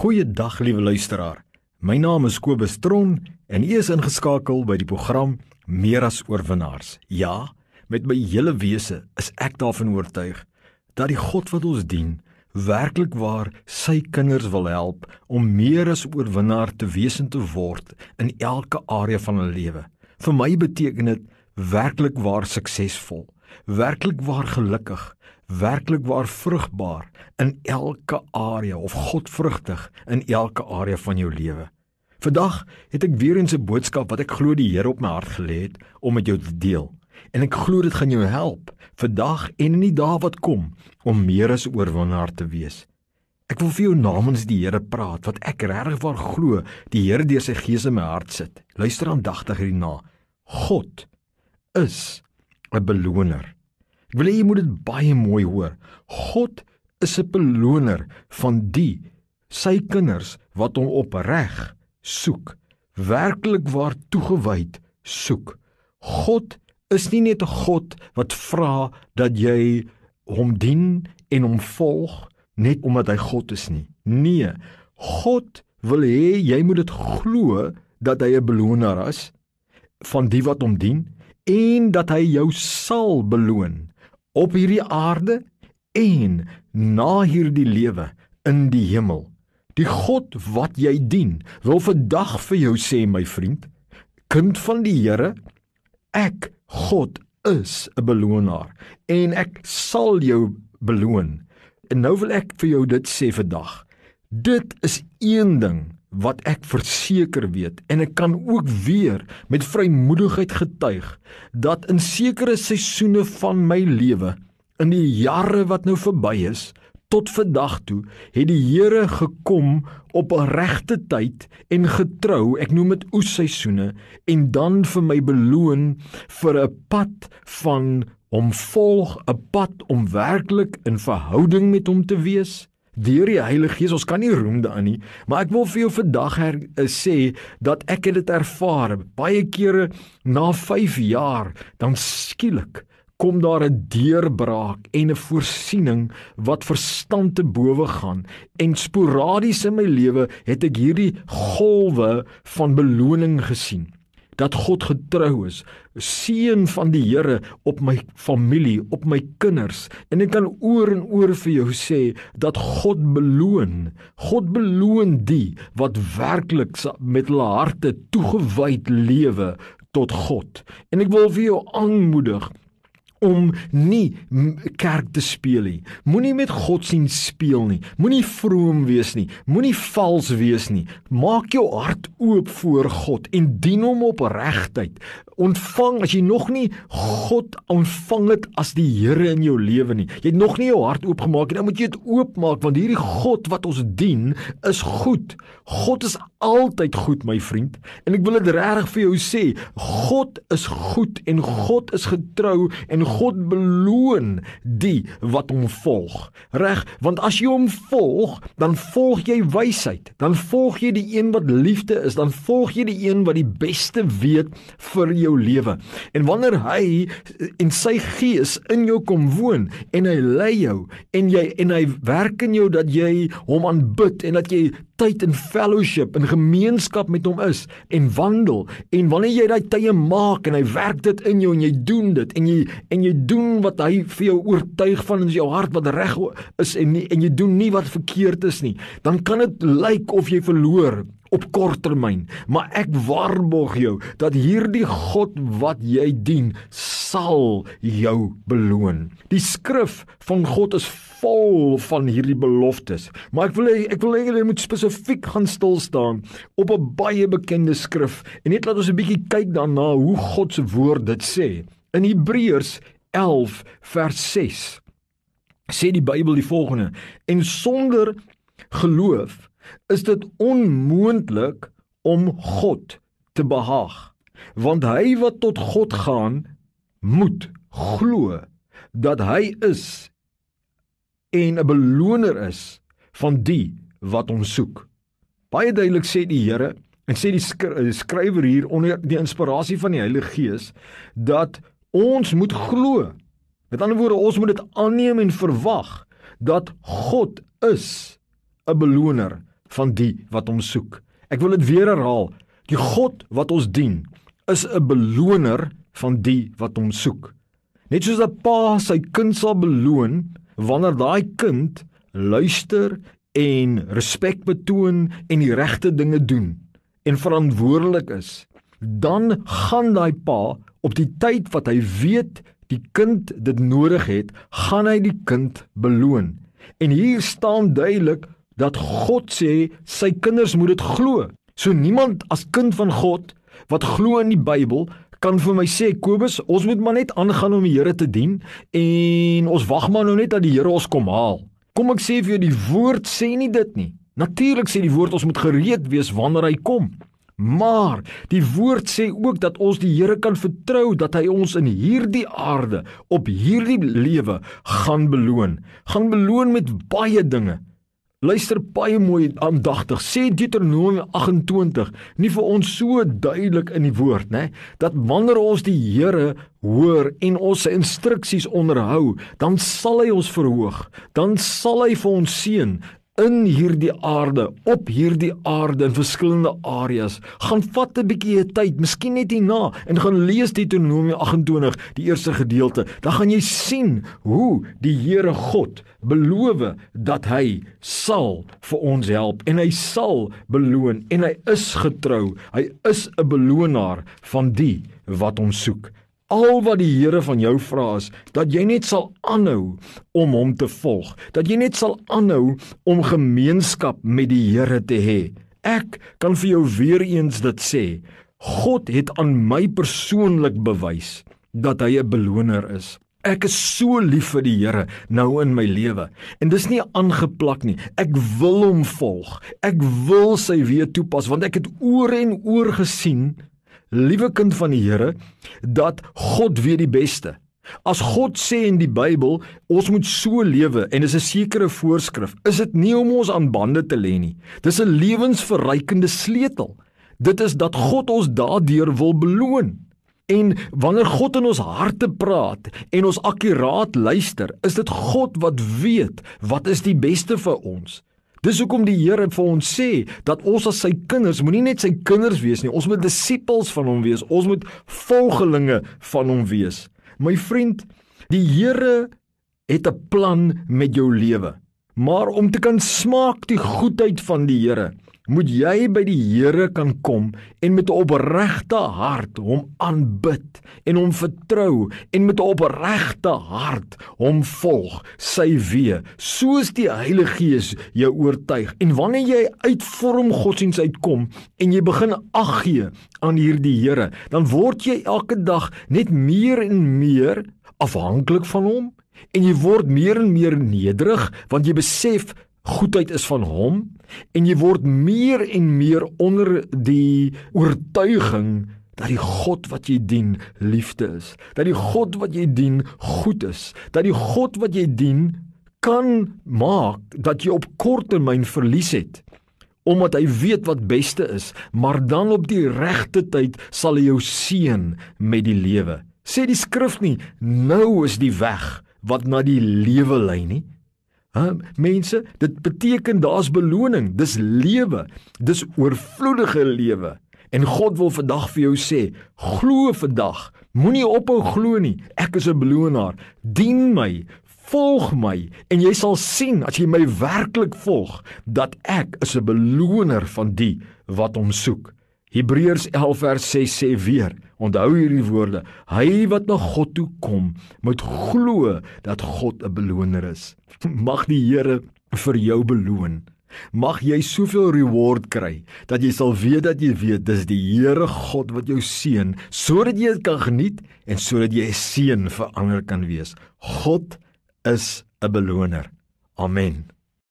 Goeiedag liewe luisteraar. My naam is Kobus Tron en u is ingeskakel by die program Meer as oorwinnaars. Ja, met my hele wese is ek daarvan oortuig dat die God wat ons dien werklik waar sy kinders wil help om meer as oorwinnaar te wees en te word in elke area van hulle lewe. Vir my beteken dit werklik waar suksesvol, werklik waar gelukkig, werklik waar vrugbaar in elke area of godvrugtig in elke area van jou lewe. Vandag het ek weer 'n se boodskap wat ek glo die Here op my hart gelê het om met jou te deel. En ek glo dit gaan jou help vandag en in die dae wat kom om meer as oorwinnaar te wees. Ek wil vir jou namens die Here praat wat ek regtig waar glo die Here deur sy gees in my hart sit. Luister aandagtig hierna. God is 'n beloner. Ek wil hê jy moet dit baie mooi hoor. God is 'n beloner van die sy kinders wat hom opreg soek, werklik waar toegewyd soek. God is nie net 'n God wat vra dat jy hom dien en hom volg net omdat hy God is nie. Nee, God wil hê jy moet dit glo dat hy 'n beloner is van die wat hom dien en dat hy jou sal beloon op hierdie aarde en na hierdie lewe in die hemel. Die God wat jy dien, wil vandag vir jou sê my vriend, kind van die Here, ek God is 'n belonaar en ek sal jou beloon. En nou wil ek vir jou dit sê vandag. Dit is een ding wat ek verseker weet en ek kan ook weer met vrymoedigheid getuig dat in sekere seisoene van my lewe in die jare wat nou verby is tot vandag toe het die Here gekom op 'n regte tyd en getrou ek noem dit oesseisoene en dan vir my beloon vir 'n pad van om volg 'n pad om werklik in verhouding met hom te wees deur die Heilige Gees. Ons kan nie roem daarin nie, maar ek wil vir jou vandag her, uh, sê dat ek dit ervaar baie kere na 5 jaar dan skielik kom daar 'n deurbraak en 'n voorsiening wat verstand te bowe gaan en sporadies in my lewe het ek hierdie golwe van beloning gesien dat God getrou is, seën van die Here op my familie, op my kinders. En ek kan oor en oor vir jou sê dat God beloon. God beloon die wat werklik met hulle harte toegewyd lewe tot God. En ek wil vir jou aanmoedig om nie kerk te speel nie. Moenie met God sien speel nie. Moenie vroom wees nie. Moenie vals wees nie. Maak jou hart oop voor God en dien hom op regtheid. Ontvang as jy nog nie God ontvang het as die Here in jou lewe nie. Jy het nog nie jou hart oopgemaak nie. Dan moet jy dit oopmaak want hierdie God wat ons dien is goed. God is altyd goed, my vriend. En ek wil dit regtig vir jou sê, God is goed en God is getrou en God beloon die wat hom volg. Reg, want as jy hom volg, dan volg jy wysheid. Dan volg jy die een wat liefde is, dan volg jy die een wat die beste weet vir jou lewe. En wanneer hy en sy gees in jou kom woon en hy lei jou en jy en hy werk in jou dat jy hom aanbid en dat jy tyd in fellowship en gemeenskap met hom is en wandel. En wanneer jy daai tye maak en hy werk dit in jou en jy doen dit en jy en jy doen wat hy vir jou oortuig van in jou hart wat reg is en nie, en jy doen nie wat verkeerd is nie dan kan dit lyk of jy verloor op kort termyn maar ek waarborg jou dat hierdie God wat jy dien sal jou beloon die skrif van God is vol van hierdie beloftes. Maar ek wil ek wil hê jy moet spesifiek gaan stil staan op 'n baie bekende skrif en net laat ons 'n bietjie kyk daarna hoe God se woord dit sê. In Hebreërs 11 vers 6 sê die Bybel die volgende: En sonder geloof is dit onmoontlik om God te behaag, want hy wat tot God gaan, moet glo dat hy is en 'n beloner is van die wat hom soek. Baie duidelik sê die Here en sê die skrywer hier onder die inspirasie van die Heilige Gees dat ons moet glo. Met ander woorde, ons moet dit aanneem en verwag dat God is 'n beloner van die wat hom soek. Ek wil dit weer herhaal. Die God wat ons dien, is 'n beloner van die wat hom soek. Net soos 'n pa sy kind sal beloon wanneer daai kind luister en respek betoon en die regte dinge doen en verantwoordelik is, dan gaan daai pa op die tyd wat hy weet die kind dit nodig het, gaan hy die kind beloon. En hier staan duidelik dat God sê sy kinders moet dit glo. So niemand as kind van God wat glo in die Bybel kan vir my sê Kobus, ons moet maar net aangaan om die Here te dien en ons wag maar nou net dat die Here ons kom haal. Kom ek sê vir jou die woord sê nie dit nie. Natuurlik sê die woord ons moet gereed wees wanneer hy kom. Maar die woord sê ook dat ons die Here kan vertrou dat hy ons in hierdie aarde op hierdie lewe gaan beloon. Gaan beloon met baie dinge. Luister baie mooi aandagtig. Sê Deuteronomium 28 nie vir ons so duidelik in die woord, né, dat wanneer ons die Here hoor en ons se instruksies onderhou, dan sal hy ons verhoog. Dan sal hy vir ons seën in hierdie aarde, op hierdie aarde in verskillende areas. Gaan vat 'n bietjie tyd, miskien net hierna en gaan lees Deuteronomium 28, die eerste gedeelte. Dan gaan jy sien hoe die Here God beloof dat hy sal vir ons help en hy sal beloon en hy is getrou. Hy is 'n belonaar van die wat hom soek. Al wat die Here van jou vra is dat jy net sal aanhou om hom te volg, dat jy net sal aanhou om gemeenskap met die Here te hê. Ek kan vir jou weer eens dit sê. God het aan my persoonlik bewys dat hy 'n beloner is. Ek is so lief vir die Here nou in my lewe. En dis nie aangeplak nie. Ek wil hom volg. Ek wil sy weë toepas want ek het oor en oor gesien liewe kind van die Here, dat God weet die beste. As God sê in die Bybel, ons moet so lewe en dis 'n sekere voorskrif, is dit nie om ons aan bande te lê nie. Dis 'n lewensverrykende sleutel. Dit is dat God ons daardeur wil beloon. En wanneer God in ons harte praat en ons akkuraat luister, is dit God wat weet wat is die beste vir ons. Dis hoekom die Here vir ons sê dat ons as sy kinders moenie net sy kinders wees nie, ons moet disippels van hom wees. Ons moet volgelinge van hom wees. My vriend, die Here het 'n plan met jou lewe. Maar om te kan smaak die goedheid van die Here, moet jy by die Here kan kom en met 'n opregte hart hom aanbid en hom vertrou en met 'n opregte hart hom volg sy weë soos die Heilige Gees jou oortuig. En wanneer jy uit vorm godsdiens uitkom en jy begin ag gee aan hierdie Here dan word jy elke dag net meer en meer afhanklik van hom en jy word meer en meer nederig want jy besef goedheid is van hom en jy word meer en meer onder die oortuiging dat die God wat jy dien liefde is. Dat die God wat jy dien goed is. Dat die God wat jy dien kan maak dat jy op kort termyn verlies het omdat hy weet wat beste is. Maar dan op die regte tyd sal hy jou seën met die lewe. Sê die skrif nie nou is die weg wat na die lewe lei nie Ha, mense, dit beteken daar's beloning, dis lewe, dis oorvloedige lewe. En God wil vandag vir jou sê, glo vandag, moenie ophou glo nie. Ek is 'n belonaar. Dien my, volg my en jy sal sien as jy my werklik volg dat ek is 'n beloner van die wat hom soek. Hebreërs 11 vers 6 sê weer, onthou hierdie woorde, hy wat na God toe kom, moet glo dat God 'n beloner is. Mag die Here vir jou beloon. Mag jy soveel reward kry dat jy sal weet dat jy weet dis die Here God wat jou seën sodat jy dit kan geniet en sodat jy 'n seën vir ander kan wees. God is 'n beloner. Amen.